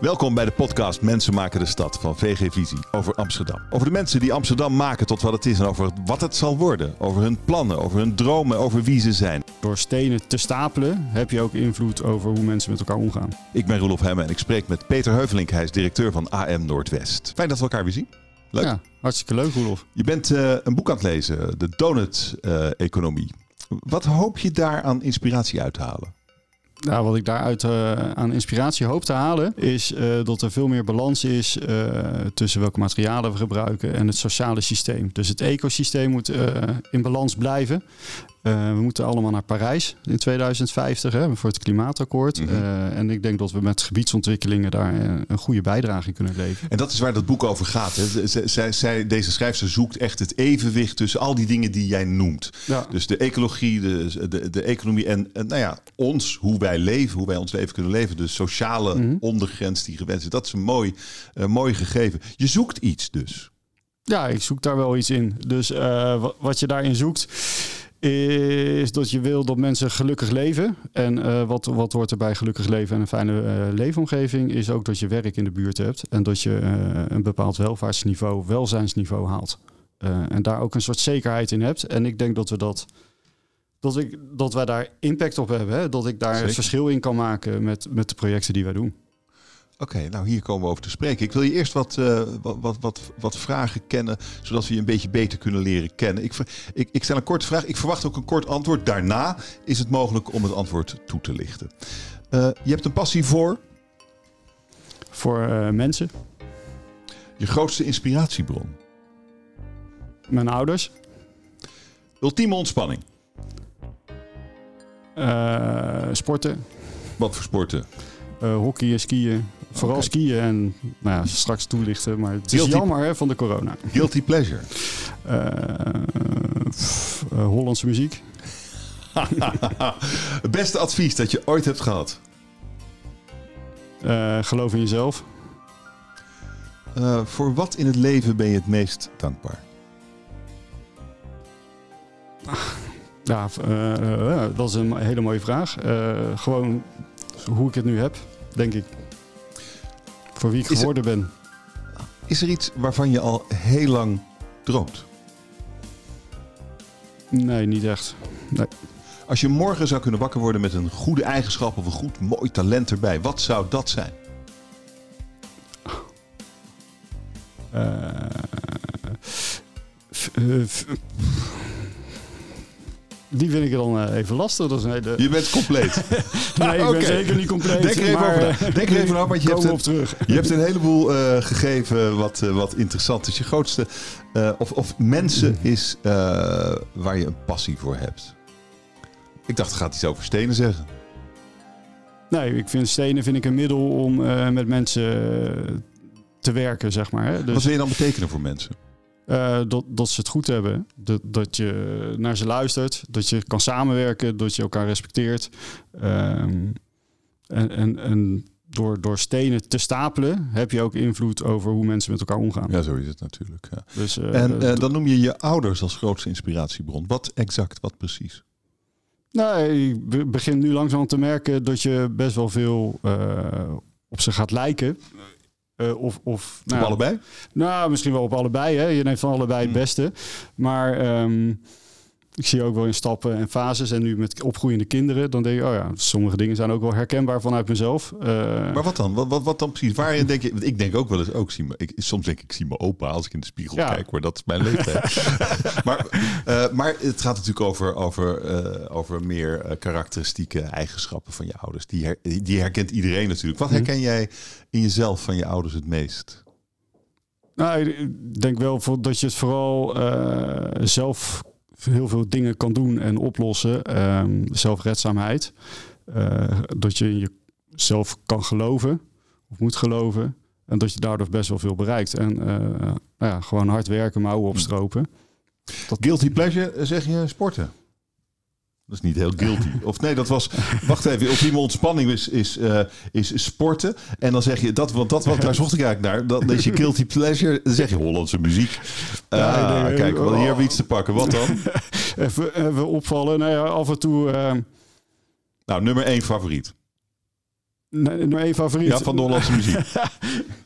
Welkom bij de podcast Mensen maken de stad van VG Visie over Amsterdam. Over de mensen die Amsterdam maken tot wat het is en over wat het zal worden. Over hun plannen, over hun dromen, over wie ze zijn. Door stenen te stapelen heb je ook invloed over hoe mensen met elkaar omgaan. Ik ben Roelof Hemme en ik spreek met Peter Heuvelink. Hij is directeur van AM Noordwest. Fijn dat we elkaar weer zien. Leuk. Ja, hartstikke leuk Roelof. Je bent uh, een boek aan het lezen, De Donut-economie. Uh, wat hoop je daar aan inspiratie uit te halen? Nou, wat ik daaruit uh, aan inspiratie hoop te halen, is uh, dat er veel meer balans is uh, tussen welke materialen we gebruiken en het sociale systeem. Dus het ecosysteem moet in balans blijven. We moeten allemaal naar Parijs in 2050 hè, voor het klimaatakkoord. Mm -hmm. en ik denk dat we met gebiedsontwikkelingen daar een goede bijdrage in kunnen leveren. En dat is waar dat boek over gaat. Hè? Zij, zij, deze schrijfster zoekt echt het evenwicht tussen al die dingen die jij noemt. Ja. Dus de ecologie, de, de, de economie en, en nou ja, ons, hoe wij leven, hoe wij ons leven kunnen leven. De sociale mm -hmm. ondergrens die gewenst is. Dat is een mooi, uh, mooi gegeven. Je zoekt iets dus. Ja, ik zoek daar wel iets in. Dus wat je daarin zoekt is dat je wil dat mensen gelukkig leven. En uh, wat, wat hoort erbij gelukkig leven en een fijne uh, leefomgeving... is ook dat je werk in de buurt hebt... en dat je uh, een bepaald welvaartsniveau, welzijnsniveau haalt. en daar ook een soort zekerheid in hebt. En ik denk dat we dat... Dat, ik, dat wij daar impact op hebben. Hè? Dat ik daar Zeker. verschil in kan maken met, met de projecten die wij doen. Oké, okay, nou hier komen we over te spreken. Ik wil je eerst wat, uh, wat, wat, wat, wat, vragen kennen, zodat we je een beetje beter kunnen leren kennen. Ik, ik, ik, stel een korte vraag, ik verwacht ook een kort antwoord. Daarna is het mogelijk om het antwoord toe te lichten. Uh, je hebt een passie voor? Voor uh, mensen. Je grootste inspiratiebron? Mijn ouders. Ultieme ontspanning? sporten. Wat voor sporten? Hockey, skiën. Vooral okay. skiën en nou ja, straks toelichten. Maar het is Guilty, jammer hè, van de corona. Guilty pleasure. Uh, pff, uh, Hollandse muziek. Het beste advies dat je ooit hebt gehad? Uh, geloof in jezelf. voor wat in het leven ben je het meest dankbaar? Ja, dat is een hele mooie vraag. gewoon hoe ik het nu heb, denk ik. Voor wie ik geworden er, ben. Is er iets waarvan je al heel lang droomt? Nee, niet echt. Nee. Als je morgen zou kunnen wakker worden met een goede eigenschap of een goed mooi talent erbij, wat zou dat zijn? Uh, uh, die vind ik dan uh, even lastig. Dat is een hele... Je bent compleet. nee, ik okay. ben zeker niet compleet. Denk er even maar, over na. Denk er even over, want je hebt, een, op terug. je hebt een heleboel uh, gegeven wat, uh, wat interessant is. Je grootste, of, of mensen is waar je een passie voor hebt. Ik dacht, gaat iets over stenen zeggen. Nee, ik vind stenen vind ik een middel om met mensen te werken, zeg maar. Hè. Dus, wat wil je dan betekenen voor mensen? Uh, dat, dat ze het goed hebben. Dat, dat je naar ze luistert. Dat je kan samenwerken. Dat je elkaar respecteert. Um, en, en, en door, door stenen te stapelen heb je ook invloed over hoe mensen met elkaar omgaan. Ja, zo is het natuurlijk. Ja. Dus, uh, en uh, dan noem je je ouders als grootste inspiratiebron. Wat exact, wat precies? Nou, ik begin nu langzaam te merken dat je best wel veel op ze gaat lijken. Uh, of, of nou, op allebei? Nou, misschien wel op allebei. Hè. Je neemt van allebei het beste. Maar um, ik zie ook wel in stappen en fases. En nu met opgroeiende kinderen, dan denk je, oh ja, sommige dingen zijn ook wel herkenbaar vanuit mezelf. Uh, maar wat dan? Wat, wat, wat dan precies? Waarin denk je? Ik denk ook wel eens, ook zie me, ik, soms denk ik, ik zie mijn opa als ik in de spiegel ja. kijk, hoor. Dat is mijn leeftijd. maar, uh, maar het gaat natuurlijk over, over, uh, over meer karakteristieke eigenschappen van je ouders. Die, her, die herkent iedereen natuurlijk. Wat herken mm. jij in jezelf van je ouders het meest? Nou, ik denk wel dat je het vooral zelf heel veel dingen kan doen en oplossen. Um, zelfredzaamheid. Uh, dat je in jezelf kan geloven of moet geloven. En dat je daardoor best wel veel bereikt. En uh, nou ja, gewoon hard werken, mouwen opstropen. Dat... Guilty pleasure, zeg je sporten? Dat is niet heel guilty. Of nee, dat was. Wacht even. Ultieme ontspanning is, is, uh, is sporten. En dan zeg je dat, want dat wat daar zocht ik eigenlijk naar. Dan is je guilty pleasure. Dan zeg je Hollandse muziek. Uh, ja, nee, kijk, wel hier hebben we iets te pakken. Wat dan? even, even opvallen. Nou ja, af en toe. Uh... Nou, nummer één favoriet. Nee, nummer één favoriet. Ja, van de Hollandse muziek.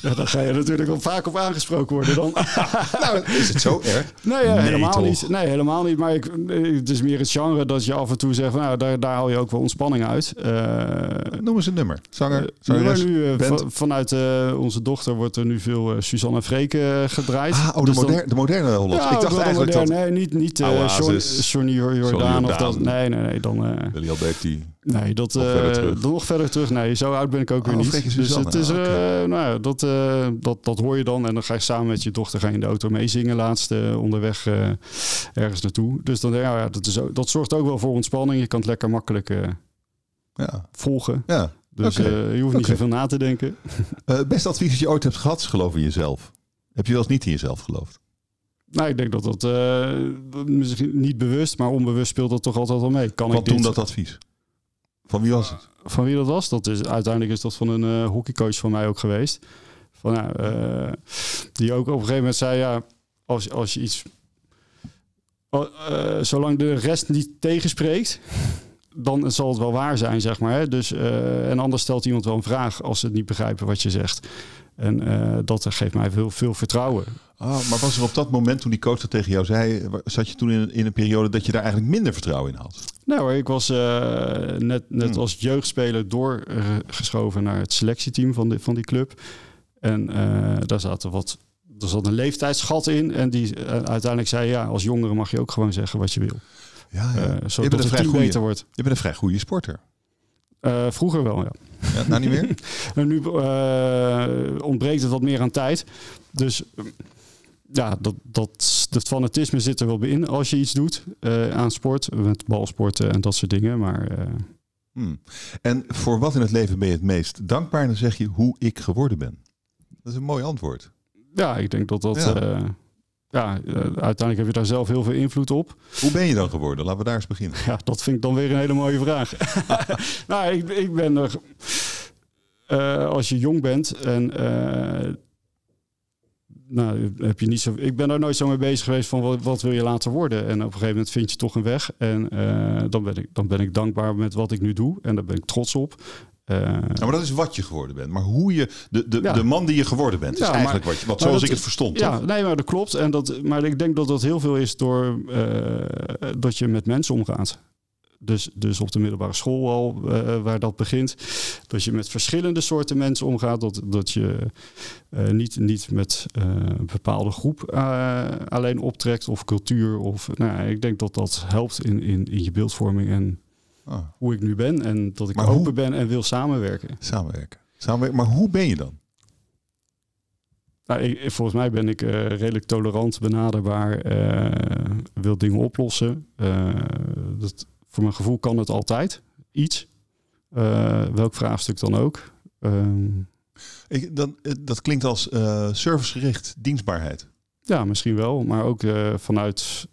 ja, dan ga je natuurlijk wel vaak op aangesproken worden dan. nou, is het zo erg? Nee, ja, helemaal niet. Nee, helemaal niet. Maar ik, het is meer het genre dat je af en toe zegt... nou, daar, daar haal je ook wel ontspanning uit. Uh, Noem eens een nummer. Zanger, uh, zangeres, nu, uh, vanuit onze dochter wordt er nu veel Suzanne Freke gedraaid. Ah, oh, de, dus moder, de moderne Hollands. Ja, ik dacht eigenlijk moderne, dat... Nee, niet, niet Johnny Jordaan of dat. Nee, nee, nee. Dan, Willy Alberti. Nee, dat nog verder, nog verder terug. Nee, zo oud ben ik ook weer oh, niet. Dus het is, uh, nou ja, dat, uh, dat, dat hoor je dan. En dan ga je samen met je dochter ga je in de auto meezingen laatst uh, onderweg ergens naartoe. Dus dan, ja, dat, is, dat zorgt ook wel voor ontspanning. Je kan het lekker makkelijk ja. volgen. Ja. Dus okay. je hoeft niet okay. zoveel na te denken. het beste advies dat je ooit hebt gehad is geloof in jezelf. Heb je wel eens niet in jezelf geloofd? Nou, ik denk dat dat misschien niet bewust, maar onbewust speelt dat toch altijd wel mee. Kan Wat ik dit... toen dat advies? Van wie was het? Van wie dat was? Dat is, uiteindelijk is dat van een uh, hockeycoach van mij ook geweest. Van, ja, uh, die ook op een gegeven moment zei, ja, als, als je iets... Uh, zolang de rest niet tegenspreekt, dan zal het wel waar zijn, zeg maar. Hè? Dus, en anders stelt iemand wel een vraag als ze het niet begrijpen wat je zegt. En dat geeft mij veel, veel vertrouwen. Oh, maar was er op dat moment toen die coach dat tegen jou zei, zat je toen in, in een periode dat je daar eigenlijk minder vertrouwen in had? Nou ik was uh, net, net hmm. als jeugdspeler doorgeschoven naar het selectieteam van, de, van die club. En uh, daar zaten wat, er zat een leeftijdsgat in. En die uh, uiteindelijk zei, ja, als jongere mag je ook gewoon zeggen wat je wil. Ja, ja. zodat je bent het team goeie, beter wordt. Je bent een vrij goede sporter. vroeger wel, ja. ja nou niet meer? en nu ontbreekt het wat meer aan tijd. Dus ja, dat, dat, dat fanatisme zit er wel bij in als je iets doet uh, aan sport, met balsporten en dat soort dingen. Maar, uh... hmm. En voor wat in het leven ben je het meest dankbaar? Dan zeg je hoe ik geworden ben. Dat is een mooi antwoord. Ja, ik denk dat dat. Ja. Uh, ja, uiteindelijk heb je daar zelf heel veel invloed op. Hoe ben je dan geworden? Laten we daar eens beginnen. Ja, dat vind ik dan weer een hele mooie vraag. nou, ik, ik ben er. als je jong bent en nou, heb je niet zo. Ik ben daar nooit zo mee bezig geweest van wat, wat wil je later worden. En op een gegeven moment vind je toch een weg. En uh, dan, ben ik, dan ben ik dankbaar met wat ik nu doe. En daar ben ik trots op. Uh, ja, maar dat is wat je geworden bent. Maar hoe je, de, de, ja. de man die je geworden bent, is ja, eigenlijk maar, wat, wat zoals dat, ik het verstond. Ja, toch? nee, maar dat klopt. En dat, maar ik denk dat dat heel veel is door uh, dat je met mensen omgaat. Dus, dus op de middelbare school al, uh, waar dat begint. Dat je met verschillende soorten mensen omgaat. Dat, dat je uh, niet, niet met uh, een bepaalde groep alleen optrekt of cultuur. Of, nou, ik denk dat dat helpt in, in, in je beeldvorming en oh. hoe ik nu ben. En dat ik maar open hoe, ben en wil samenwerken. Samenwerken. samenwerken. Maar hoe ben je dan? Nou, ik, volgens mij ben ik redelijk tolerant, benaderbaar, wil dingen oplossen. dat, voor mijn gevoel kan het altijd iets. Uh, welk vraagstuk dan ook. Um, ik, dan, dat klinkt als uh, servicegericht dienstbaarheid. Ja, misschien wel. Maar ook vanuit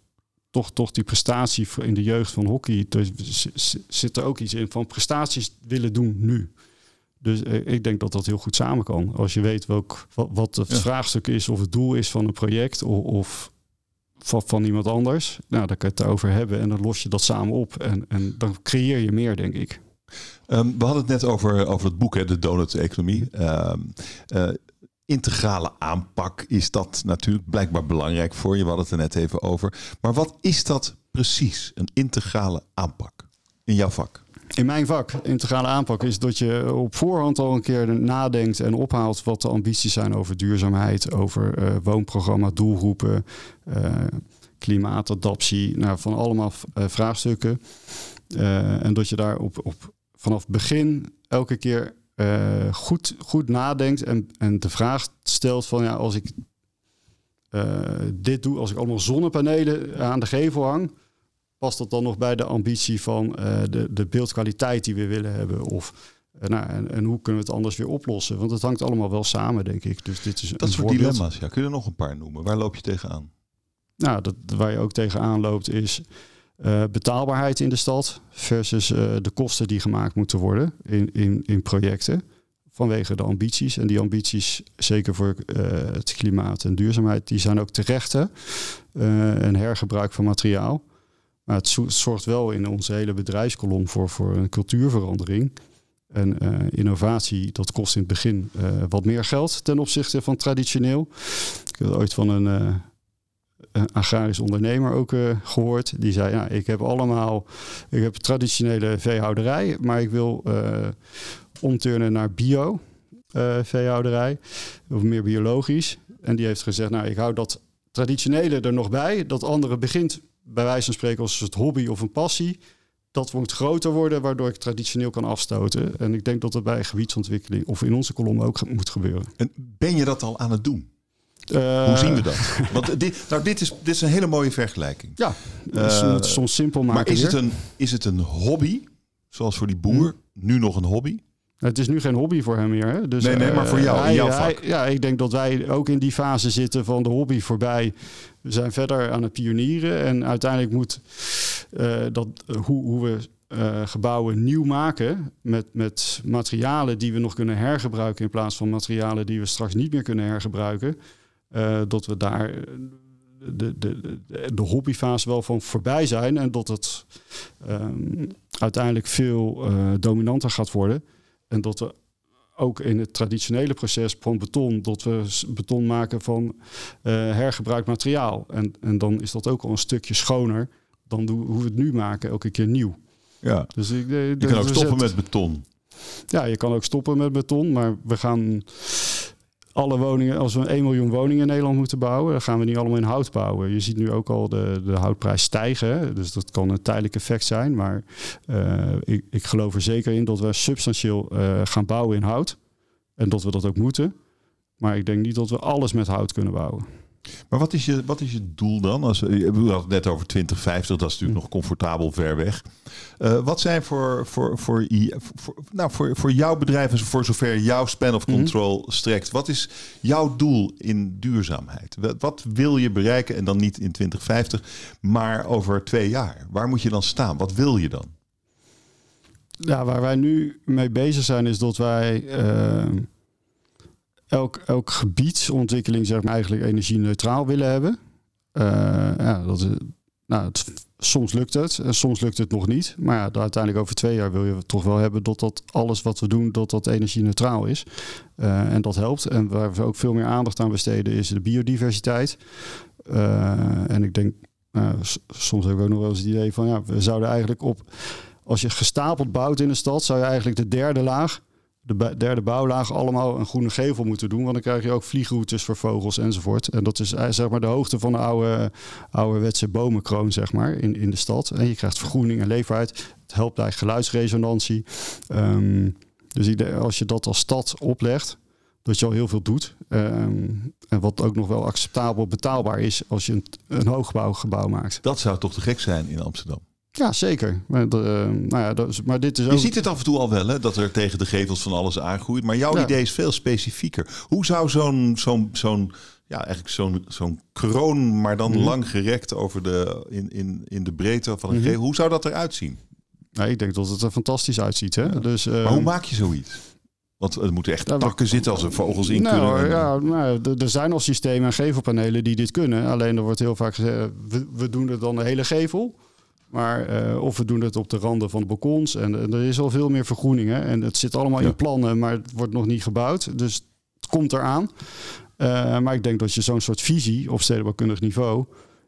toch, toch die prestatie in de jeugd van hockey. Dus zit er ook iets in van prestaties willen doen nu. Dus ik denk dat dat heel goed samen kan. Als je weet welk, wat, wat het ja. vraagstuk is of het doel is van een project. Of, of van, van iemand anders. Nou, dan kan je het over hebben en dan los je dat samen op. En, en dan creëer je meer, denk ik. Um, we hadden het net over, over het boek, hè, de donut-economie. Um, uh, integrale aanpak is dat natuurlijk blijkbaar belangrijk voor je. We hadden het er net even over. Maar wat is dat precies, een integrale aanpak in jouw vak? In mijn vak, integrale aanpak, is dat je op voorhand al een keer nadenkt en ophaalt wat de ambities zijn over duurzaamheid, over uh, woonprogramma, doelgroepen, uh, klimaatadaptie, nou, van allemaal uh, vraagstukken. en dat je daar op, op, vanaf begin elke keer goed, goed nadenkt en, en de vraag stelt van ja, als ik dit doe, als ik allemaal zonnepanelen aan de gevel hang, past dat dan nog bij de ambitie van uh, de, de beeldkwaliteit die we willen hebben? Of, uh, nou, en, en, hoe kunnen we het anders weer oplossen? Want het hangt allemaal wel samen, denk ik. Dus dit is dat soort voorbeeld. dilemma's, ja. Kun je er nog een paar noemen? Waar loop je tegenaan? Nou, dat, waar je ook tegenaan loopt is uh, betaalbaarheid in de stad versus de kosten die gemaakt moeten worden in, in, in projecten vanwege de ambities. En die ambities, zeker voor het klimaat en duurzaamheid, die zijn ook terecht. Hè? Uh, en hergebruik van materiaal. Maar het zorgt wel in onze hele bedrijfskolom voor, voor een cultuurverandering. En innovatie, dat kost in het begin wat meer geld ten opzichte van traditioneel. Ik heb ooit van een agrarisch ondernemer ook gehoord. Die zei, ja, ik heb allemaal, ik heb traditionele veehouderij, maar ik wil omturnen naar bio veehouderij. Of meer biologisch. En die heeft gezegd, nou, ik hou dat traditionele er nog bij. Dat andere begint bij wijze van spreken als het hobby of een passie. Dat moet groter worden, waardoor ik traditioneel kan afstoten. En ik denk dat dat bij gebiedsontwikkeling of in onze kolom ook moet gebeuren. En ben je dat al aan het doen? Uh, Hoe zien we dat? Want dit, nou, dit, is, dit is een hele mooie vergelijking. Ja, uh, soms simpel maken. Maar is het, een, is het een hobby, zoals voor die boer, hm. nu nog een hobby? Het is nu geen hobby voor hem meer. Hè? Dus, nee, nee, maar voor jou, in jouw vak. ja, ik denk dat wij ook in die fase zitten van de hobby voorbij. We zijn verder aan het pionieren. En uiteindelijk moet uh, dat, hoe, hoe we uh, gebouwen nieuw maken met, met materialen die we nog kunnen hergebruiken in plaats van materialen die we straks niet meer kunnen hergebruiken. dat we daar de, de, de, de, hobbyfase wel van voorbij zijn en dat het um, uiteindelijk veel dominanter gaat worden. En dat we ook in het traditionele proces van beton, dat we beton maken van uh, hergebruikt materiaal. En, en dan is dat ook al een stukje schoner dan hoe we het nu maken, elke keer nieuw. Ja, dus ik, de, je kan ook stoppen met beton. Ja, je kan ook stoppen met beton, maar we gaan alle woningen, als we 1 miljoen woningen in Nederland moeten bouwen, dan gaan we niet allemaal in hout bouwen. Je ziet nu ook al de, de houtprijs stijgen. Dus dat kan een tijdelijk effect zijn. Maar uh, ik, ik geloof er zeker in dat we substantieel uh, gaan bouwen in hout. En dat we dat ook moeten. Maar ik denk niet dat we alles met hout kunnen bouwen. Maar wat is je, wat is je doel dan? Als, we hadden het net over 2050, dat is natuurlijk nog comfortabel ver weg. Uh, wat zijn voor, voor, voor, voor, nou, voor, voor jouw bedrijf en voor zover jouw span of mhm. control strekt, wat is jouw doel in duurzaamheid? Wat, wat wil je bereiken en dan niet in 2050, maar over twee jaar? Waar moet je dan staan? Wat wil je dan? Ja, waar wij nu mee bezig zijn is dat wij... Uh, elk, elk gebiedsontwikkeling zeg maar, eigenlijk energie-neutraal willen hebben. Uh, ja, dat, nou, het, soms lukt het en soms lukt het nog niet. Maar ja, uiteindelijk over twee jaar wil je toch wel hebben dat dat alles wat we doen, dat dat energie-neutraal is. Uh, en dat helpt. En waar we ook veel meer aandacht aan besteden is de biodiversiteit. Uh, en ik denk, soms heb ik ook nog wel eens het idee van, ja, we zouden eigenlijk op, als je gestapeld bouwt in een stad, zou je eigenlijk de derde laag de derde bouwlaag allemaal een groene gevel moeten doen. Want dan krijg je ook vliegroutes voor vogels enzovoort. En dat is eh, zeg maar de hoogte van de oude, ouderwetse bomenkroon zeg maar, in, in de stad. En je krijgt vergroening en leefbaarheid. Het helpt bij geluidsresonantie. Um, dus als je dat als stad oplegt, dat je al heel veel doet. Um, en wat ook nog wel acceptabel betaalbaar is als je een, een hoogbouwgebouw maakt. Dat zou toch te gek zijn in Amsterdam? Ja, zeker. Maar, uh, nou ja, dat is, maar dit is ook... Je ziet het af en toe al wel, hè, dat er tegen de gevels van alles aangroeit. Maar jouw idee is veel specifieker. Hoe zou zo'n zo'n zo'n ja, eigenlijk zo'n zo'n kroon, maar dan mhm. lang gerekt over de, in, in, in de breedte van een mm gevel. Hoe zou dat eruit zien? Nou, ik denk dat het er fantastisch uitziet. Hè? Dus, maar hoe maak je zoiets? Want er moeten echt takken zitten als er vogels in nou, kunnen. Ja, nou, er zijn al systemen en gevelpanelen die dit kunnen. Alleen er wordt heel vaak gezegd, we, we doen het dan de hele gevel. Maar uh, of we doen het op de randen van de balkons. En, er is al veel meer vergroening. Hè? En het zit allemaal in plannen, maar het wordt nog niet gebouwd. Dus het komt eraan. Uh, maar ik denk dat je zo'n soort visie op stedenbouwkundig niveau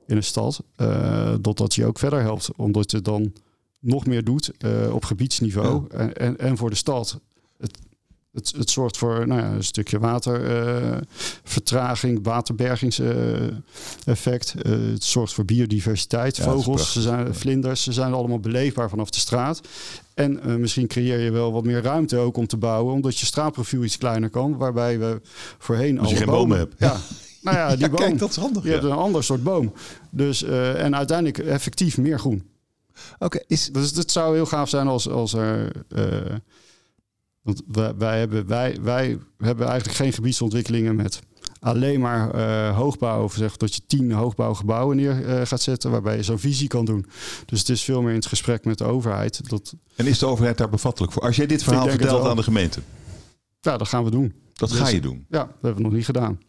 in een stad, uh, dat dat je ook verder helpt. Omdat je dan nog meer doet op gebiedsniveau en, en, en, voor de stad. Het, het, het zorgt voor nou ja, een stukje watervertraging, uh, waterbergingseffect. Uh, het zorgt voor biodiversiteit. Vogels, ze zijn, vlinders, ze zijn allemaal beleefbaar vanaf de straat. En uh, misschien creëer je wel wat meer ruimte ook om te bouwen, omdat je straatprofiel iets kleiner kan, waarbij we voorheen Als je geen bomen, hebt. Ja. Nou ja, die boom. Kijk, dat is handig. Je hebt een ander soort boom. Dus, uh, en uiteindelijk effectief meer groen. Oké, is... Dus het zou heel gaaf zijn als, als er want wij, wij, hebben, wij, wij hebben eigenlijk geen gebiedsontwikkelingen met alleen maar uh, hoogbouw. Of zeg dat je tien hoogbouwgebouwen neer uh, gaat zetten waarbij je zo'n visie kan doen. Dus het is veel meer in het gesprek met de overheid. Dat... En is de overheid daar bevattelijk voor? Als jij dit verhaal vertelt aan de gemeente? Ja, dat gaan we doen. Dat ga dus- je doen? Ja, dat hebben we nog niet gedaan.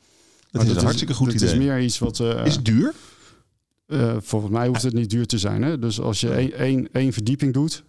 Dat is een hartstikke goed idee. Het is meer iets wat... Uh, is het duur? volgens mij hoeft het niet duur te zijn. Hè? Dus als je één, één, één verdieping doet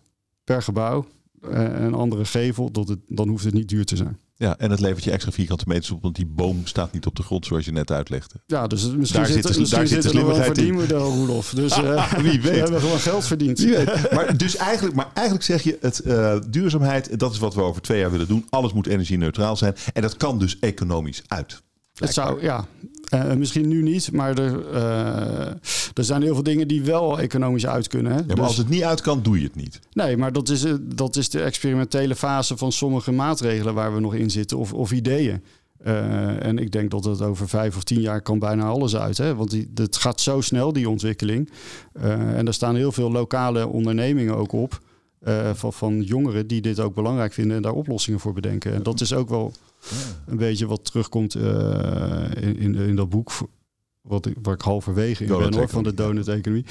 per gebouw, een andere gevel, dat het, dan hoeft het niet duur te zijn. Ja, en het levert je extra vierkante meters op, want die boom staat niet op de grond zoals je net uitlegde. Ja, dus misschien daar zit, er, misschien daar zit er wel een verdienmodel, Roelof. Dus uh, wie weet. we hebben gewoon geld verdiend. Maar, dus eigenlijk, maar eigenlijk zeg je, het, uh, duurzaamheid, dat is wat we over twee jaar willen doen. Alles moet energie-neutraal zijn. En dat kan dus economisch uit. Het zou, ja, uh, misschien nu niet, maar er, uh, er zijn heel veel dingen die wel economisch uit kunnen. Hè? Ja, maar dus, als het niet uit kan, doe je het niet. Nee, maar dat is, dat is de experimentele fase van sommige maatregelen waar we nog in zitten of, of ideeën. Uh, en ik denk dat het over vijf of tien jaar kan bijna alles uit. Hè? Want die, het gaat zo snel, die ontwikkeling. en er staan heel veel lokale ondernemingen ook op. van, van jongeren die dit ook belangrijk vinden en daar oplossingen voor bedenken. En dat is ook wel een beetje wat terugkomt uh, in, in, in, dat boek. Wat ik, waar ik halverwege in ben hoor, van de donut-economie.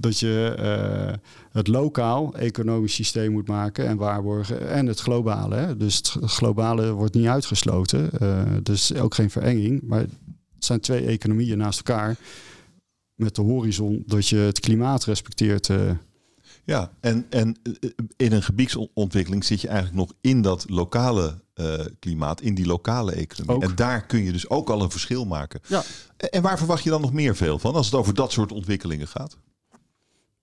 Dat je uh, het lokaal economisch systeem moet maken en waarborgen. En het globale. Hè? Dus het globale wordt niet uitgesloten. Uh, dus ook geen verenging. Maar het zijn twee economieën naast elkaar. Met de horizon dat je het klimaat respecteert. Ja, en, en in een gebiedsontwikkeling zit je eigenlijk nog in dat lokale klimaat, in die lokale economie. En daar kun je dus ook al een verschil maken. Ja. En waar verwacht je dan nog meer veel van als het over dat soort ontwikkelingen gaat?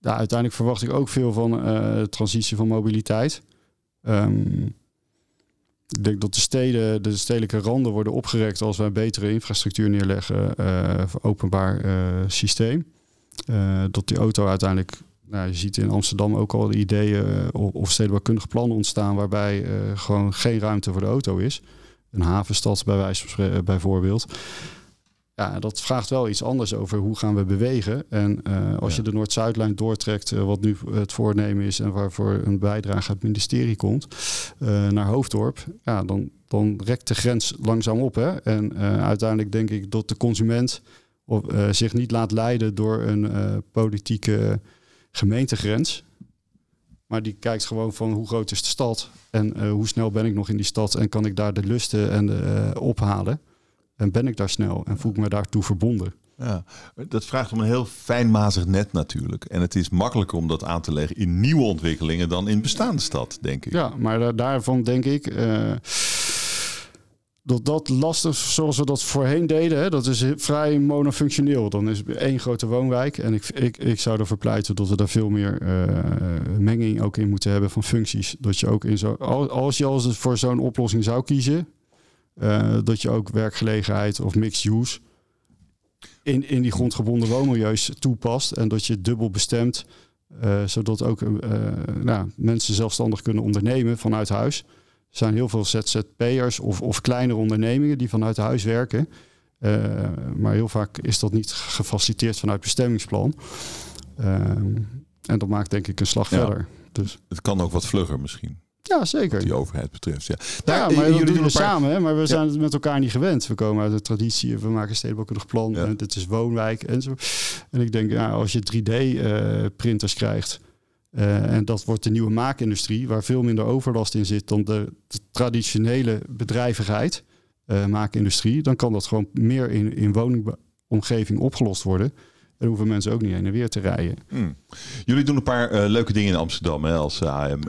Ja, uiteindelijk verwacht ik ook veel van uh, transitie van mobiliteit. Um, ik denk dat de steden, de stedelijke randen worden opgerekt als wij betere infrastructuur neerleggen uh, voor openbaar systeem. dat die auto uiteindelijk nou, je ziet in Amsterdam ook al ideeën uh, of stedenbouwkundige plannen ontstaan waarbij uh, gewoon geen ruimte voor de auto is. Een havenstad bij wijze van uh, bijvoorbeeld. Ja, dat vraagt wel iets anders over hoe gaan we bewegen. En als je de Noord-Zuidlijn doortrekt, wat nu het voornemen is en waarvoor een bijdrage uit het ministerie komt, naar Hoofddorp, ja, dan, dan rekt de grens langzaam op. Hè? En uiteindelijk denk ik dat de consument of, zich niet laat leiden door een politieke gemeentegrens. Maar die kijkt gewoon van hoe groot is de stad en uh, hoe snel ben ik nog in die stad en kan ik daar de lusten en uh, ophalen. En ben ik daar snel en voel ik me daartoe verbonden. Ja, dat vraagt om een heel fijnmazig net natuurlijk. En het is makkelijker om dat aan te leggen in nieuwe ontwikkelingen dan in bestaande stad, denk ik. Ja, maar daarvan denk ik. Uh, dat dat lastig, zoals we dat voorheen deden, hè, dat is vrij monofunctioneel. Dan is één grote woonwijk. En ik, ik, ik zou ervoor pleiten dat we daar veel meer uh, menging ook in moeten hebben van functies. Dat je ook in zo, als je als voor zo'n oplossing zou kiezen, uh, dat je ook werkgelegenheid of mixed use in, in die grondgebonden woonmilieus toepast. En dat je dubbel bestemt, uh, zodat ook nou, mensen zelfstandig kunnen ondernemen vanuit huis. Er zijn heel veel ZZP'ers of, of kleinere ondernemingen die vanuit huis werken. Uh, maar heel vaak is dat niet gefaciliteerd vanuit bestemmingsplan. Uh, en dat maakt denk ik een slag ja. verder. Dus. Het kan ook wat vlugger misschien. Ja, zeker. Wat die overheid betreft. Ja, ja maar jullie doen we samen, hè, maar we zijn het met elkaar niet gewend. We komen uit de traditie, we maken stedenbouwkundig plan. En dit is woonwijk en zo. En ik denk, ja, als je 3D-printers uh, krijgt, uh, en dat wordt de nieuwe maakindustrie, waar veel minder overlast in zit dan de, traditionele bedrijvigheid, uh, maakindustrie. Dan kan dat gewoon meer in, in woningomgeving opgelost worden. Dan hoeven mensen ook niet heen en weer te rijden. Hmm. Jullie doen een paar uh, leuke dingen in Amsterdam, hè, als AM,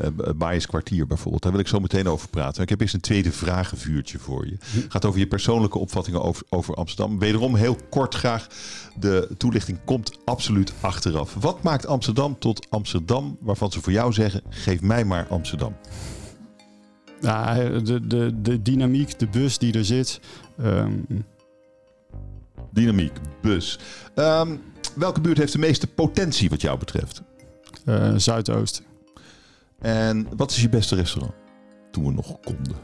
uh, kwartier bijvoorbeeld. Daar wil ik zo meteen over praten. Ik heb eerst een tweede vragenvuurtje voor je. Het hm. gaat over je persoonlijke opvattingen over, over Amsterdam. Wederom heel kort graag. De toelichting komt absoluut achteraf. Wat maakt Amsterdam tot Amsterdam waarvan ze voor jou zeggen: geef mij maar Amsterdam? De, de, de dynamiek, de bus die er zit. Um... Dynamiek, bus. Um, welke buurt heeft de meeste potentie wat jou betreft? Uh, Zuidoost. En wat is je beste restaurant? Toen we nog konden.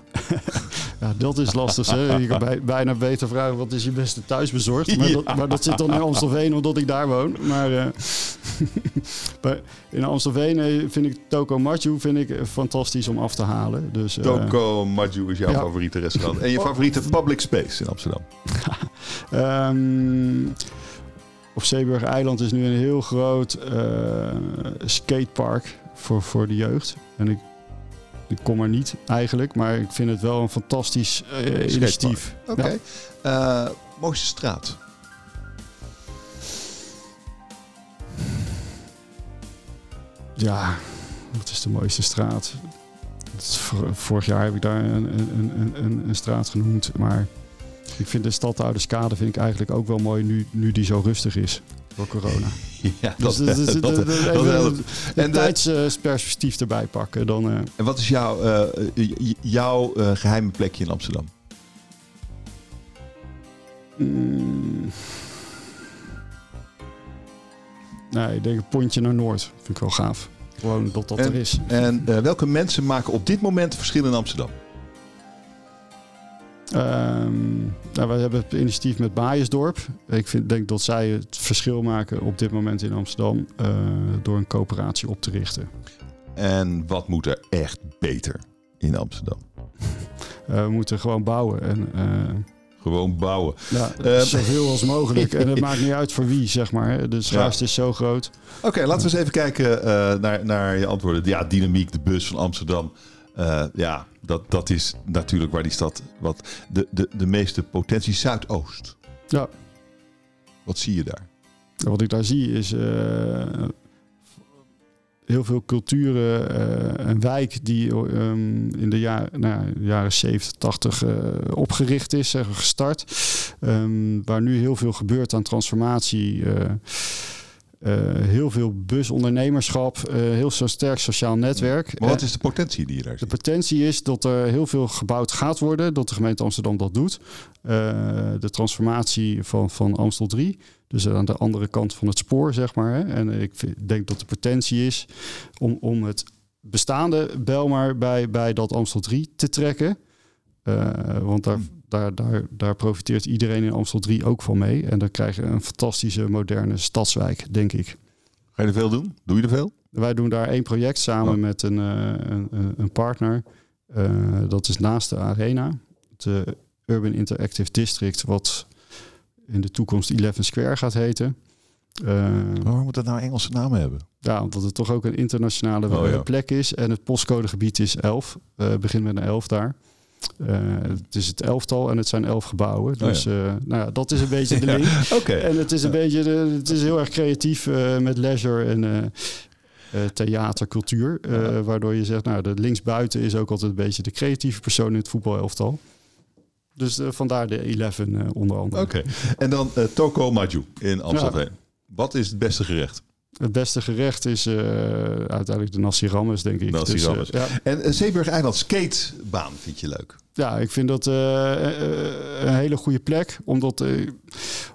ja, dat is lastig. Hè? Je kan bij, bijna beter vragen wat is je beste thuisbezorgd. Maar, ja. dat, maar dat zit dan in Amstelveen omdat ik daar woon. Maar uh, in Amstelveen eh, vind ik Toko Machu vind ik fantastisch om af te halen. Dus, uh, Toko Machu is jouw ja. favoriete restaurant. En je favoriete public space in Amsterdam? um, op Zeeburg Eiland is nu een heel groot uh, skatepark voor, voor de jeugd. En ik, ik kom er niet eigenlijk, maar ik vind het wel een fantastisch uh, initiatief. Oké. Okay. Ja. Uh, mooiste straat? Ja, wat is de mooiste straat? vorig jaar heb ik daar een, een, een, een, straat genoemd. Maar ik vind de stadhouderskade vind ik eigenlijk ook wel mooi nu, nu die zo rustig is door corona. Ja, dus dat, dus, dat, dat, helpt. En tijdsperspectief erbij pakken. Dan, uh... En wat is jouw, uh, jouw uh, geheime plekje in Amsterdam? Mm. Nee, ik denk een pontje naar Noord. Vind ik wel gaaf. Gewoon dat dat en, er is. En welke mensen maken op dit moment verschil in Amsterdam? Um, nou, wij hebben het initiatief met Baaiersdorp. Ik vind, denk dat zij het verschil maken op dit moment in Amsterdam uh, door een coöperatie op te richten. En wat moet er echt beter in Amsterdam? Uh, we moeten gewoon bouwen. En, uh, gewoon bouwen. Ja, uh, zoveel als mogelijk. en het maakt niet uit voor wie, zeg maar. De schaarste ja. is zo groot. Oké, okay, laten we eens even kijken naar, naar je antwoorden. Ja, dynamiek, de bus van Amsterdam. Uh, ja, dat, dat is natuurlijk waar die stad wat de, de, de meeste potentie Zuidoost. Ja. Wat zie je daar? Wat ik daar zie is uh, heel veel culturen uh, een wijk die um, in de jaar, nou, jaren 70, 80 opgericht is, gestart. Um, waar nu heel veel gebeurt aan transformatie. Uh, heel veel busondernemerschap, uh, heel zo sterk sociaal netwerk. Maar wat is de potentie die je daar ziet? De potentie is dat er heel veel gebouwd gaat worden, dat de gemeente Amsterdam dat doet. De transformatie van, van Amstel 3, dus aan de andere kant van het spoor, zeg maar. Hè. En ik vind, denk dat de potentie is om, om het bestaande Belmar bij, bij dat Amstel 3 te trekken. want daar, daar, daar, daar profiteert iedereen in Amstel 3 ook van mee. En dan krijg je een fantastische moderne stadswijk, denk ik. Ga je er veel doen? Doe je er veel? Wij doen daar één project samen oh. met een, uh, een, een, partner. Uh, dat is naast de Arena. Het Urban Interactive District, wat in de toekomst Eleven Square gaat heten. Uh, Waarom moet dat nou Engelse namen hebben? Ja, omdat het toch ook een internationale oh, ja. plek is. En het postcodegebied is 11. begint met een 11 daar. Uh, het is het elftal en het zijn elf gebouwen. Oh dus oh ja. Uh, nou ja, dat is een beetje de link. ja, okay. En het is een beetje, de, het is heel erg creatief uh, met leisure en theater, cultuur. waardoor je zegt, nou, de linksbuiten is ook altijd een beetje de creatieve persoon in het voetbalelftal. Dus vandaar de 11 onder andere. Oké, okay. en dan Toko Maju in Amsterdam. Wat is het beste gerecht? Het beste gerecht is uh, uiteindelijk de nasi rammes, denk ik. Nasi dus, uh, ja. En uh, Zeeburg Eiland skatebaan vind je leuk? Ja, ik vind dat een hele goede plek. Omdat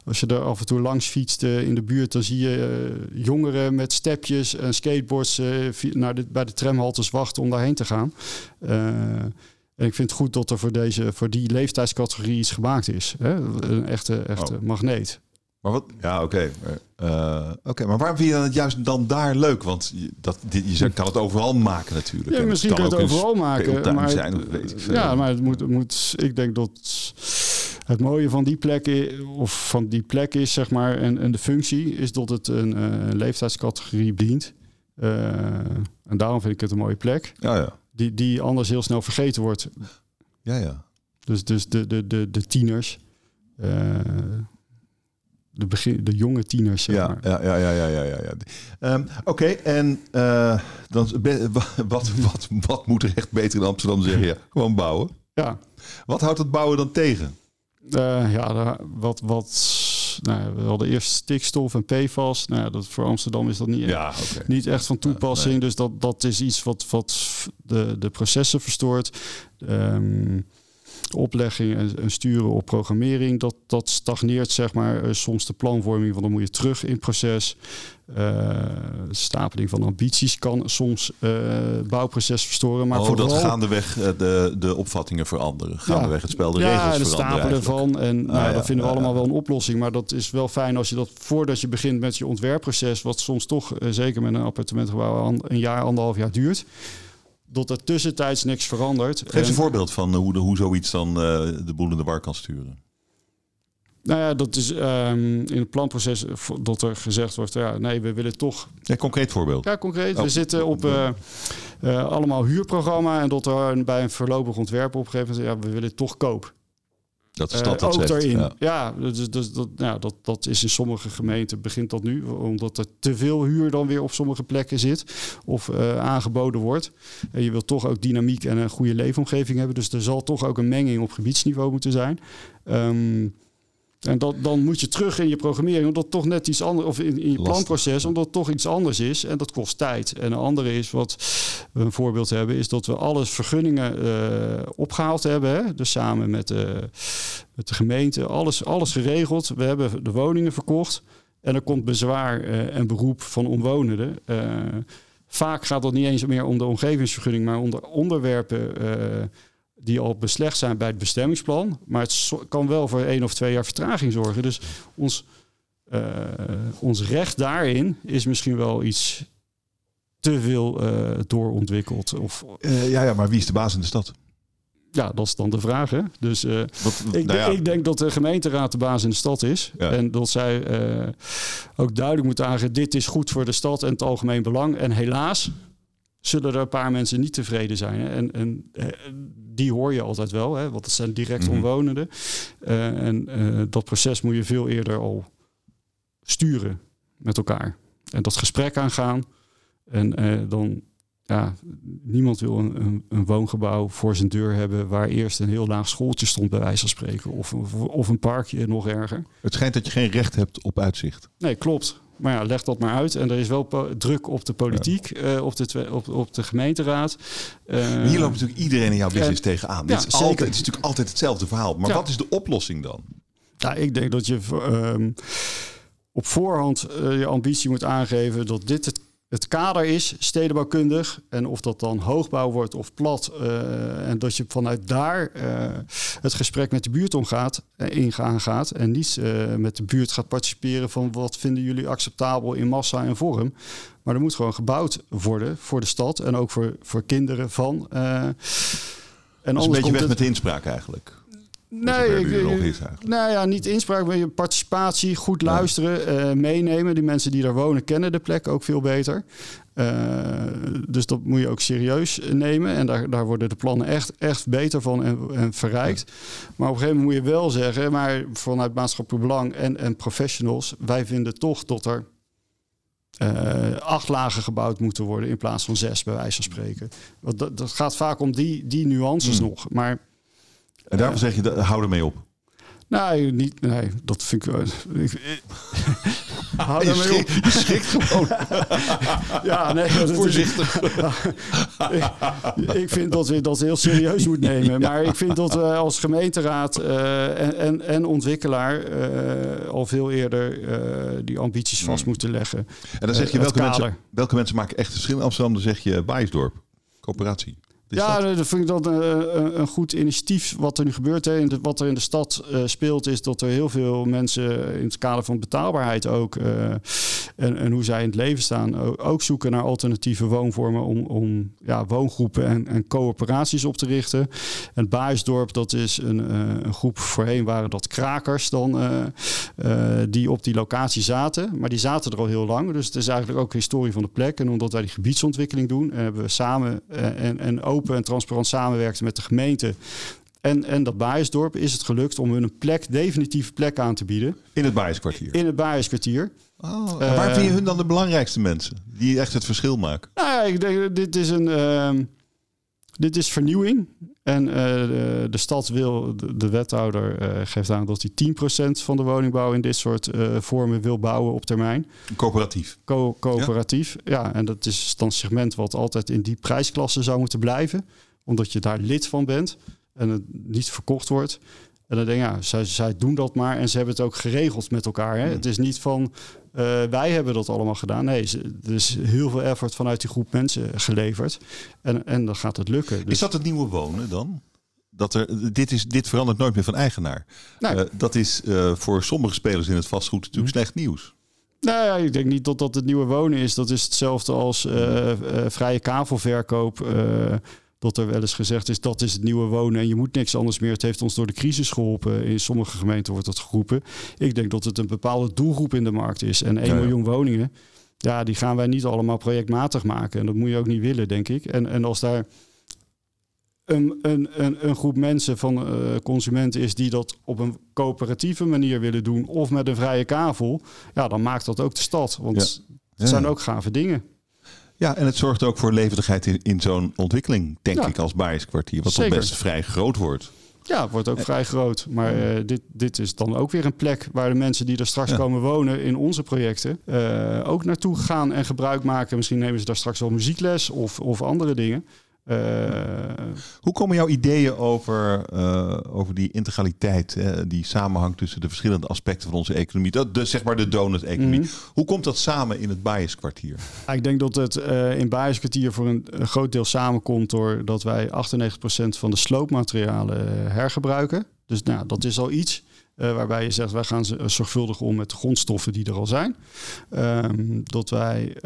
als je er af en toe langs fietst in de buurt... dan zie je jongeren met stepjes en skateboards... naar de, bij de tramhaltes wachten om daarheen te gaan. en ik vind het goed dat er voor, deze, voor die leeftijdscategorie iets gemaakt is. Hè? Een echte, echte oh. magneet. Maar wat? Ja, oké. Okay. Uh, oké, maar waarom vind je dan het juist dan daar leuk? Want je, dat, je kan het overal maken natuurlijk. Ja, misschien kan het overal maken. Maar, zijn, of weet ik. Ja, maar het moet, moet. Ik denk dat het mooie van die plek is, of van die plek is, zeg maar, en, en de functie is dat het een, uh, een leeftijdscategorie dient. Uh, en daarom vind ik het een mooie plek. Ja, ja. Die, die anders heel snel vergeten wordt. Ja, ja. Dus, dus de, de, de, de tieners. Uh, de, begin, de jonge tieners, zeg ja, maar. Ja, ja, ja, ja, ja. ja, ja. Um, Oké, okay, en uh, dan, wat, wat, wat moet er echt beter in Amsterdam zeggen? Ja, gewoon bouwen. Ja. Wat houdt het bouwen dan tegen? Uh, ja, wat, wat nou, we hadden eerst stikstof en PFAS. Nou, dat, voor Amsterdam is dat niet, ja, okay. niet echt van toepassing. Nee. Dus dat, dat is iets wat, wat de, de processen verstoort. Um, oplegging en, sturen op programmering, dat, dat stagneert zeg maar. Uh, soms de planvorming, want dan moet je terug in het proces. Uh, stapeling van ambities kan soms uh, het bouwproces verstoren. Maar oh, vooral... dat gaandeweg de, de opvattingen veranderen. Gaandeweg ja, het spel, de regels ja, de stapelen ervan. En ah, nou, ja, dat vinden we allemaal wel een oplossing. Maar dat is wel fijn als je dat voordat je begint met je ontwerpproces... wat soms toch, zeker met een appartementgebouw, een jaar, anderhalf jaar duurt dat er tussentijds niks verandert. Geef eens een voorbeeld van hoe, de, hoe zoiets dan uh, de boel in de war kan sturen. Nou ja, dat is um, in het planproces dat er gezegd wordt, ja, nee, we willen toch... Een concreet voorbeeld. Ja, concreet. Oh. We zitten op uh, uh, allemaal huurprogramma en dat er bij een voorlopig ontwerp opgegeven is, ja, we willen toch koop. Dat is dat ook daarin. ja. Ja, dus, dus, dat, nou, dat, dat is in sommige gemeenten begint dat nu, omdat er te veel huur dan weer op sommige plekken zit of eh, aangeboden wordt. En je wilt toch ook dynamiek en een goede leefomgeving hebben. Dus er zal toch ook een menging op gebiedsniveau moeten zijn. Ehm, en dat, dan moet je terug in je programmering, omdat toch net iets anders, of in, in je Lastig, planproces, omdat het toch iets anders is. En dat kost tijd. En een andere is, wat we een voorbeeld hebben, is dat we alle vergunningen eh, opgehaald hebben. Hè? Dus samen met, de met de gemeente, alles, alles geregeld. We hebben de woningen verkocht. En er komt bezwaar eh, en beroep van omwonenden. Eh, vaak gaat het niet eens meer om de omgevingsvergunning, maar om de onderwerpen die al beslecht zijn bij het bestemmingsplan. Maar het kan wel voor één of twee jaar vertraging zorgen. Dus ons, eh, ons recht daarin is misschien wel iets te veel eh, doorontwikkeld. Of, Eh, ja, ja, maar wie is de baas in de stad? ja, dat is dan de vraag. Hè? Dus Wat, ik, nou ja, ik denk dat de gemeenteraad de baas in de stad is. Ja. En dat zij ook duidelijk moet aangeven... dit is goed voor de stad en het algemeen belang. En helaas zullen er een paar mensen niet tevreden zijn. Hè? En, en eh, die hoor je altijd wel, hè? want het zijn direct Mhm. omwonenden. Eh, en eh, dat proces moet je veel eerder al sturen met elkaar. En dat gesprek aangaan. En dan, ja, niemand wil een, een, een woongebouw voor zijn deur hebben waar eerst een heel laag schooltje stond, bij wijze van spreken. Of, of, of een parkje, nog erger. het schijnt dat je geen recht hebt op uitzicht. Nee, klopt. Maar ja, leg dat maar uit. En er is wel druk op de politiek, eh, op, de op, op de gemeenteraad. Eh, hier loopt natuurlijk iedereen in jouw business en- tegenaan. ja, is altijd, het is natuurlijk altijd hetzelfde verhaal. Maar wat is de oplossing dan? Ja, ik denk dat je ehm, op voorhand eh, je ambitie moet aangeven dat dit het, het kader is, stedenbouwkundig. En of dat dan hoogbouw wordt of plat. eh, en dat je vanuit daar eh, het gesprek met de buurt omgaat, eh, ingaan gaat. En niet met de buurt gaat participeren van wat vinden jullie acceptabel in massa en vorm. Maar er moet gewoon gebouwd worden voor de stad en ook voor, voor kinderen van. en is een beetje weg met de inspraak eigenlijk. Nee, ik, nou ja, niet inspraak, maar je participatie, goed luisteren, eh, meenemen. Die mensen die daar wonen kennen de plek ook veel beter. Eh, dus dat moet je ook serieus nemen. En daar, daar worden de plannen echt, echt beter van en, en verrijkt. Maar op een gegeven moment moet je wel zeggen, maar vanuit maatschappelijk belang en, en professionals, wij vinden toch dat er eh, acht lagen gebouwd moeten worden in plaats van zes, bij wijze van spreken. Want dat, dat gaat vaak om die, die nuances Hmm. nog. Maar En daarvan zeg je, hou ermee op. Nee, niet, nee, dat vind ik... wel- ik hou Je daarmee op. je schrikt gewoon Ja, nee, dat is, voorzichtig. ik, ik vind dat we dat heel serieus moeten nemen. Maar ik vind dat we als gemeenteraad eh, en, en, en ontwikkelaar eh, al veel eerder eh, die ambities vast Hmm. moeten leggen. En dan zeg je, Eh, welke mensen, welke mensen maken echt verschil in Amsterdam? Dan zeg je Wijsdorp, coöperatie. Is ja, dat- vind ik dat een, een, een goed initiatief. Wat er nu gebeurt, hè, wat er in de stad eh, speelt, is dat er heel veel mensen in het kader van betaalbaarheid ook eh, en, en hoe zij in het leven staan, ook, zoeken naar alternatieve woonvormen om, om ja, woongroepen en, en coöperaties op te richten. En het Baasdorp, dat is een, eh, een groep voorheen waren dat krakers dan eh, eh, die op die locatie zaten, maar die zaten er al heel lang. Dus het is eigenlijk ook historie van de plek. En omdat wij die gebiedsontwikkeling doen, hebben we samen eh, en, en open en transparant samenwerkten met de gemeente. En, en dat Baaiensdorp is het gelukt om hun een plek, definitieve plek aan te bieden In het Baaienskwartier. in het Baaienskwartier. Oh, en waar Eh, vind je hun dan de belangrijkste mensen? Die echt het verschil maken? Nou ja, ik denk dit is een ehm, dit is vernieuwing. En eh, de, de stad wil, de, de wethouder eh, geeft aan dat hij 10% van de woningbouw in dit soort eh, vormen wil bouwen op termijn. Coöperatief. Co coöperatief. Ja. en dat is dan een segment wat altijd in die prijsklasse zou moeten blijven. Omdat je daar lid van bent en het niet verkocht wordt. En dan denk ik, ja, zij, zij doen dat maar en ze hebben het ook geregeld met elkaar. Hè? Hmm. Het is niet van, eh, wij hebben dat allemaal gedaan. Nee, ze- er is heel veel effort vanuit die groep mensen geleverd. En, en dan gaat het lukken. Dus, Is dat het nieuwe wonen dan? Dat er, dit, is, dit verandert nooit meer van eigenaar. Nee. Eh, dat is eh, voor sommige spelers in het vastgoed natuurlijk slecht nieuws. Nou ja, ik denk niet dat dat het nieuwe wonen is. Dat is hetzelfde als vrije kavelverkoop. Eh, dat er wel eens gezegd is dat is het nieuwe wonen en je moet niks anders meer. Het heeft ons door de crisis geholpen. In sommige gemeenten wordt dat geroepen. Ik denk dat het een bepaalde doelgroep in de markt is. En 1 Ja, ja. miljoen woningen, ja, die gaan wij niet allemaal projectmatig maken. En dat moet je ook niet willen, denk ik. En, en als daar een, een, een, een groep mensen van consumenten is die dat op een coöperatieve manier willen doen of met een vrije kavel, ja, dan maakt dat ook de stad. Want het zijn ook gave dingen. Ja, en het zorgt ook voor levendigheid in, in zo'n ontwikkeling, denk ik, als Baaierskwartier. Wat toch best vrij groot wordt. Ja, het wordt ook vrij groot. Maar uh, dit, dit is dan ook weer een plek waar de mensen die er straks komen wonen in onze projecten uh, ook naartoe gaan en gebruik maken. Misschien nemen ze daar straks wel muziekles of, of andere dingen. Uh, Hoe komen jouw ideeën over, uh, over die integraliteit, die samenhang tussen de verschillende aspecten van onze economie, dat, de, zeg maar de donut-economie. Mm -hmm. Hoe komt dat samen in het Bijenskwartier? Ja, ik denk dat het in Bijenskwartier voor een, een, groot deel samenkomt doordat wij 98% van de sloopmaterialen hergebruiken. Dus nou, dat is al iets. waarbij je zegt, wij gaan zorgvuldig om met de grondstoffen die er al zijn. Ehm, dat wij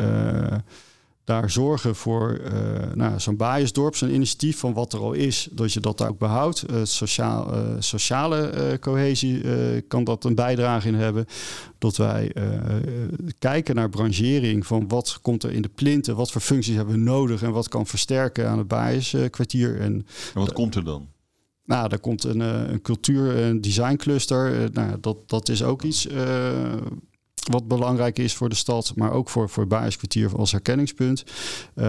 daar zorgen voor uh, nou, zo'n Baaiersdorp, zo'n initiatief van wat er al is, dat je dat ook behoudt. Uh, sociaal, uh, sociale cohesie kan dat een bijdrage in hebben. Dat wij kijken naar branchering van wat komt er in de plinten, wat voor functies hebben we nodig en wat kan versterken aan het Baaierskwartier. En, en wat komt er dan? Nou, daar komt een, een cultuur- en designcluster. nou, dat, dat is ook iets wat belangrijk is voor de stad, maar ook voor, voor Baaskwartier als herkenningspunt. Uh,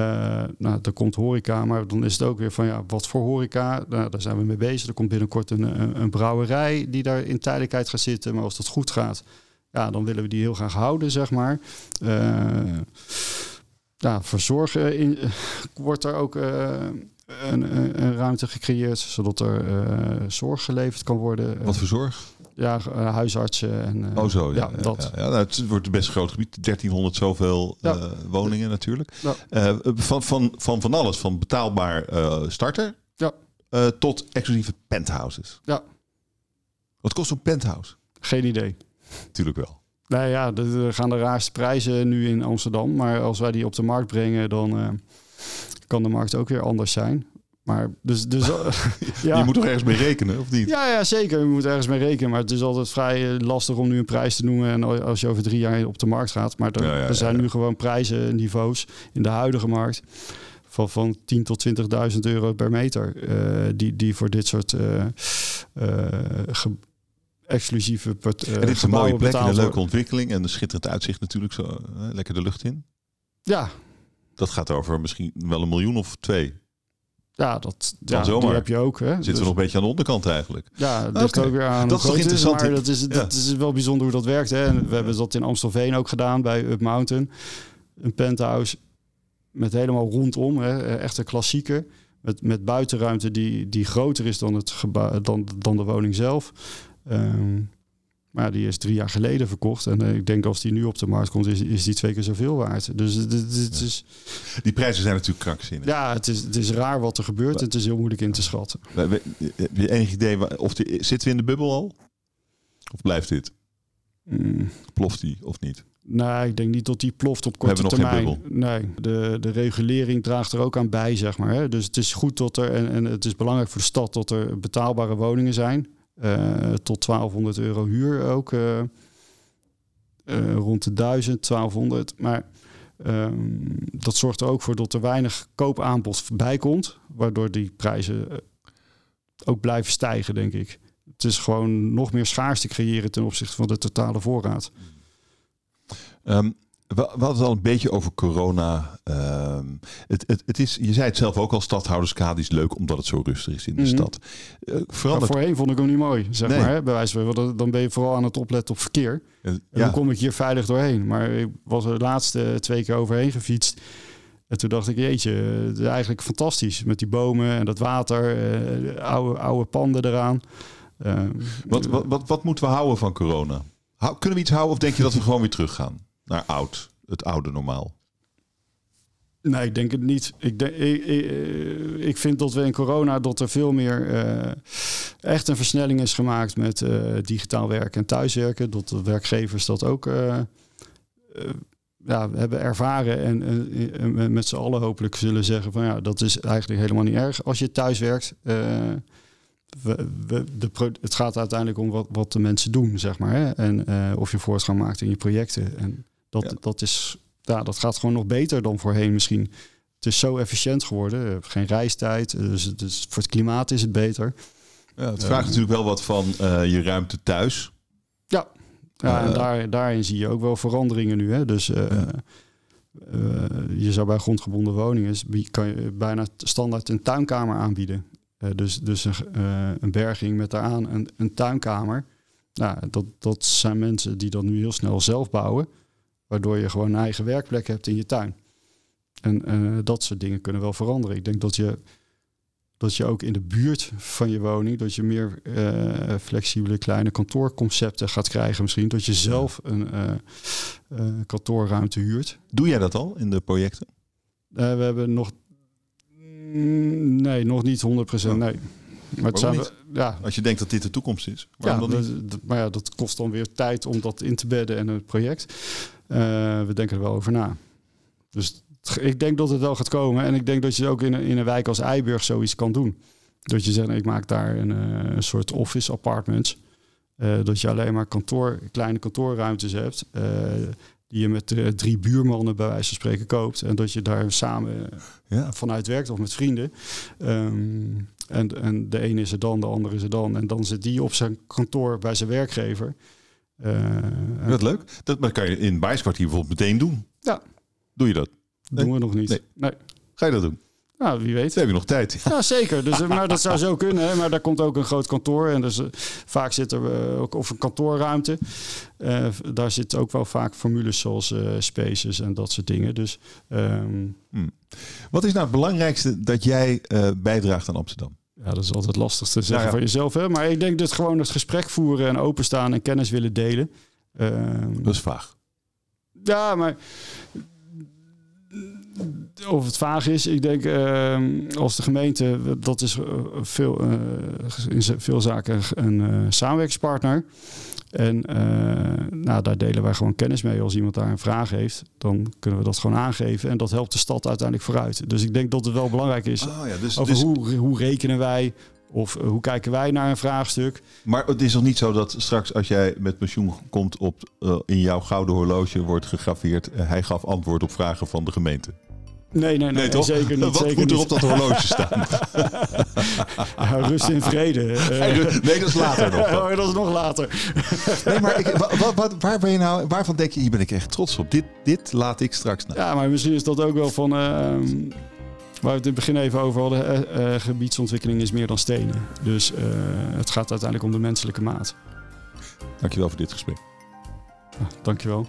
nou, dan komt horeca, maar dan is het ook weer van ja, wat voor horeca? Nou, daar zijn we mee bezig. Er komt binnenkort een, een, brouwerij die daar in tijdelijkheid gaat zitten. Maar als dat goed gaat, ja, dan willen we die heel graag houden, zeg maar. Uh, ja, verzorgen in, wordt er ook een, een, ruimte gecreëerd, zodat er zorg geleverd kan worden. Wat voor zorg? Ja, eh, huisartsen. En, uh, oh zo, ja. ja dat. Ja, nou, het wordt een best groot gebied. 1300 zoveel uh, woningen natuurlijk. van, van, van van alles. Van betaalbaar starter ja. tot exclusieve penthouses. Ja. Wat kost een penthouse? Geen idee. Tuurlijk wel. Nou ja, er gaan de raarste prijzen nu in Amsterdam. Maar als wij die op de markt brengen, dan kan de markt ook weer anders zijn. Maar dus, dus ja. Je moet toch ergens mee rekenen, of niet? Ja, ja, zeker. Je moet ergens mee rekenen. Maar het is altijd vrij eh, lastig om nu een prijs te noemen. En als je over drie jaar op de markt gaat. Maar er, er zijn nu gewoon prijzen, niveaus in de huidige markt. Van, van 10 tot 20.000 euro per meter. Uh, die, die voor dit soort uh, exclusieve En dit is een mooie plek en een leuke ontwikkeling. En een schitterend uitzicht natuurlijk. Zo, lekker de lucht in. Ja. Dat gaat over misschien wel een miljoen of twee. Ja, dat ja, die heb je ook. Hè? Zitten dus, we nog een beetje aan de onderkant eigenlijk. Ja, dat okay. ook weer aan. Dat is toch interessant. maar dat is, dat is wel bijzonder hoe dat werkt. Hè? En we hebben dat in Amstelveen ook gedaan bij Up Mountain. Een penthouse met helemaal rondom, hè? echt een klassieke. Met, met buitenruimte die, die groter is dan, het dan, dan de woning zelf. Um, maar die is drie jaar geleden verkocht. En uh, ik denk als die nu op de markt komt, is, is die twee keer zoveel waard. Dus het, het, is... Die prijzen zijn natuurlijk krankzinnig. Ja, het is, het is raar wat er gebeurt. En het is heel moeilijk in te schatten. Heb je enig idee, of die, zitten we in de bubbel al? Of blijft dit? Mm. Ploft die of niet? Nee, ik denk niet dat die ploft op korte termijn. Nee, de, de regulering draagt er ook aan bij, zeg maar. Hè. Dus het is goed dat er, en, en het is belangrijk voor de stad dat er betaalbare woningen zijn. Uh, tot 1200 euro huur ook. Uh, uh, rond de 1000, 1200. Maar um, dat zorgt er ook voor dat er weinig koopaanbod bij komt. Waardoor die prijzen ook blijven stijgen, denk ik. Het is gewoon nog meer schaarste creëren ten opzichte van de totale voorraad. Um, we, hadden het al een beetje over corona. Ehm, het, het, het is, je zei het zelf ook al, stadhouderskade is leuk omdat het zo rustig is in de mhm. stad. Uh, voorheen vond ik hem niet mooi, zeg maar. Hè, bij wijze van, dan ben je vooral aan het opletten op verkeer. en dan kom ik hier veilig doorheen. Maar ik was er de laatste twee keer overheen gefietst. En toen dacht ik, jeetje, het is eigenlijk fantastisch. Met die bomen en dat water, uh, oude, oude panden eraan. Uh, wat, wat, wat, wat moeten we houden van corona? kunnen we iets houden of denk je dat we gewoon weer teruggaan? Naar oud, het oude normaal? Nee, ik denk het niet. Ik, denk, ik, ik, vind dat we in corona dat er veel meer uh, echt een versnelling is gemaakt met uh, digitaal werken en thuiswerken. Dat de werkgevers dat ook ja, hebben ervaren en, en met z'n allen hopelijk zullen zeggen van ja, dat is eigenlijk helemaal niet erg als je thuis werkt. We, we, de het gaat uiteindelijk om wat, wat de mensen doen, zeg maar. Hè? En of je voortgang maakt in je projecten. En dat, dat, is, ja, dat gaat gewoon nog beter dan voorheen misschien. het is zo efficiënt geworden. Hebt geen reistijd, dus, dus voor het klimaat is het beter. Ja, het vraagt natuurlijk wel wat van je ruimte thuis. Ja, ja en daar, daarin zie je ook wel veranderingen nu. Hè? Dus je zou bij grondgebonden woningen kan je bijna standaard een tuinkamer aanbieden. dus dus een, een berging met daaraan een, een tuinkamer. Nou, dat, dat zijn mensen die dat nu heel snel zelf bouwen, waardoor je gewoon een eigen werkplek hebt in je tuin. En uh, dat soort dingen kunnen wel veranderen. Ik denk dat je, dat je ook in de buurt van je woning, dat je meer uh, flexibele kleine kantoorconcepten gaat krijgen. Misschien dat je zelf een uh, kantoorruimte huurt. Doe jij dat al in de projecten? we hebben nog. Mm, nee, nog niet 100%. Nee. Maar het zijn, ja. Als je denkt dat dit de toekomst is. Ja, dat, dat, maar ja, dat kost dan weer tijd om dat in te bedden en het project. Uh, we denken er wel over na. Dus ik denk dat het wel gaat komen. En ik denk dat je ook in een, in een wijk als Eiburg zoiets kan doen. Dat je zegt, ik maak daar een, uh, een soort office apartments. Uh, dat je alleen maar kantoor, kleine kantoorruimtes hebt die je met uh, drie buurmannen bij wijze van spreken koopt. En dat je daar samen ja. vanuit werkt of met vrienden. Um, en, en de ene is er dan, de andere is er dan. En dan zit die op zijn kantoor bij zijn werkgever. Uh, dat leuk. Dat kan je in Bijskwartier bijvoorbeeld meteen doen. Ja. Doe je dat? Doen we nog niet. Nee. nee. Ga je dat doen? Nou, wie weet. Dan heb je nog tijd. Ja, zeker. Dus, eh, maar dat zou zo kunnen. Hè. Maar daar komt ook een groot kantoor. En dus uh, vaak zit er ook of een kantoorruimte. Uh, daar zitten ook wel vaak formules zoals spaces en dat soort dingen. Dus, um... hmm. Wat is nou het belangrijkste dat jij bijdraagt aan Amsterdam? Ja, dat is altijd lastig te zeggen van jezelf. Hè? Maar ik denk dat gewoon het gesprek voeren en openstaan en kennis willen delen. Um... dat is vaag. Ja, maar of het vaag is. Ik denk uh, als de gemeente, dat is uh, veel, uh, in veel zaken een uh, samenwerkingspartner. En nou, daar delen wij gewoon kennis mee. Als iemand daar een vraag heeft, dan kunnen we dat gewoon aangeven. En dat helpt de stad uiteindelijk vooruit. Dus ik denk dat het wel belangrijk is oh, ja, dus, over dus... Hoe, hoe rekenen wij, of hoe kijken wij naar een vraagstuk? Maar het is nog niet zo dat straks als jij met pensioen komt op uh, in jouw gouden horloge wordt gegraveerd. Uh, hij gaf antwoord op vragen van de gemeente. Nee, nee, nee, toch? zeker niet. Wat zeker moet er op dat horloge staan? ja, rust in vrede. nee, dat is later nog. Oh, dat is nog later. nee, maar ik, wat, wat, waar ben je nou, waarvan denk je, hier ben ik echt trots op. Dit, dit laat ik straks naar. Ja, maar misschien is dat ook wel van... Uh, waar we het in het begin even over hadden, uh, gebiedsontwikkeling is meer dan stenen. Dus uh, het gaat uiteindelijk om de menselijke maat. Dankjewel voor dit gesprek. Ja, dankjewel.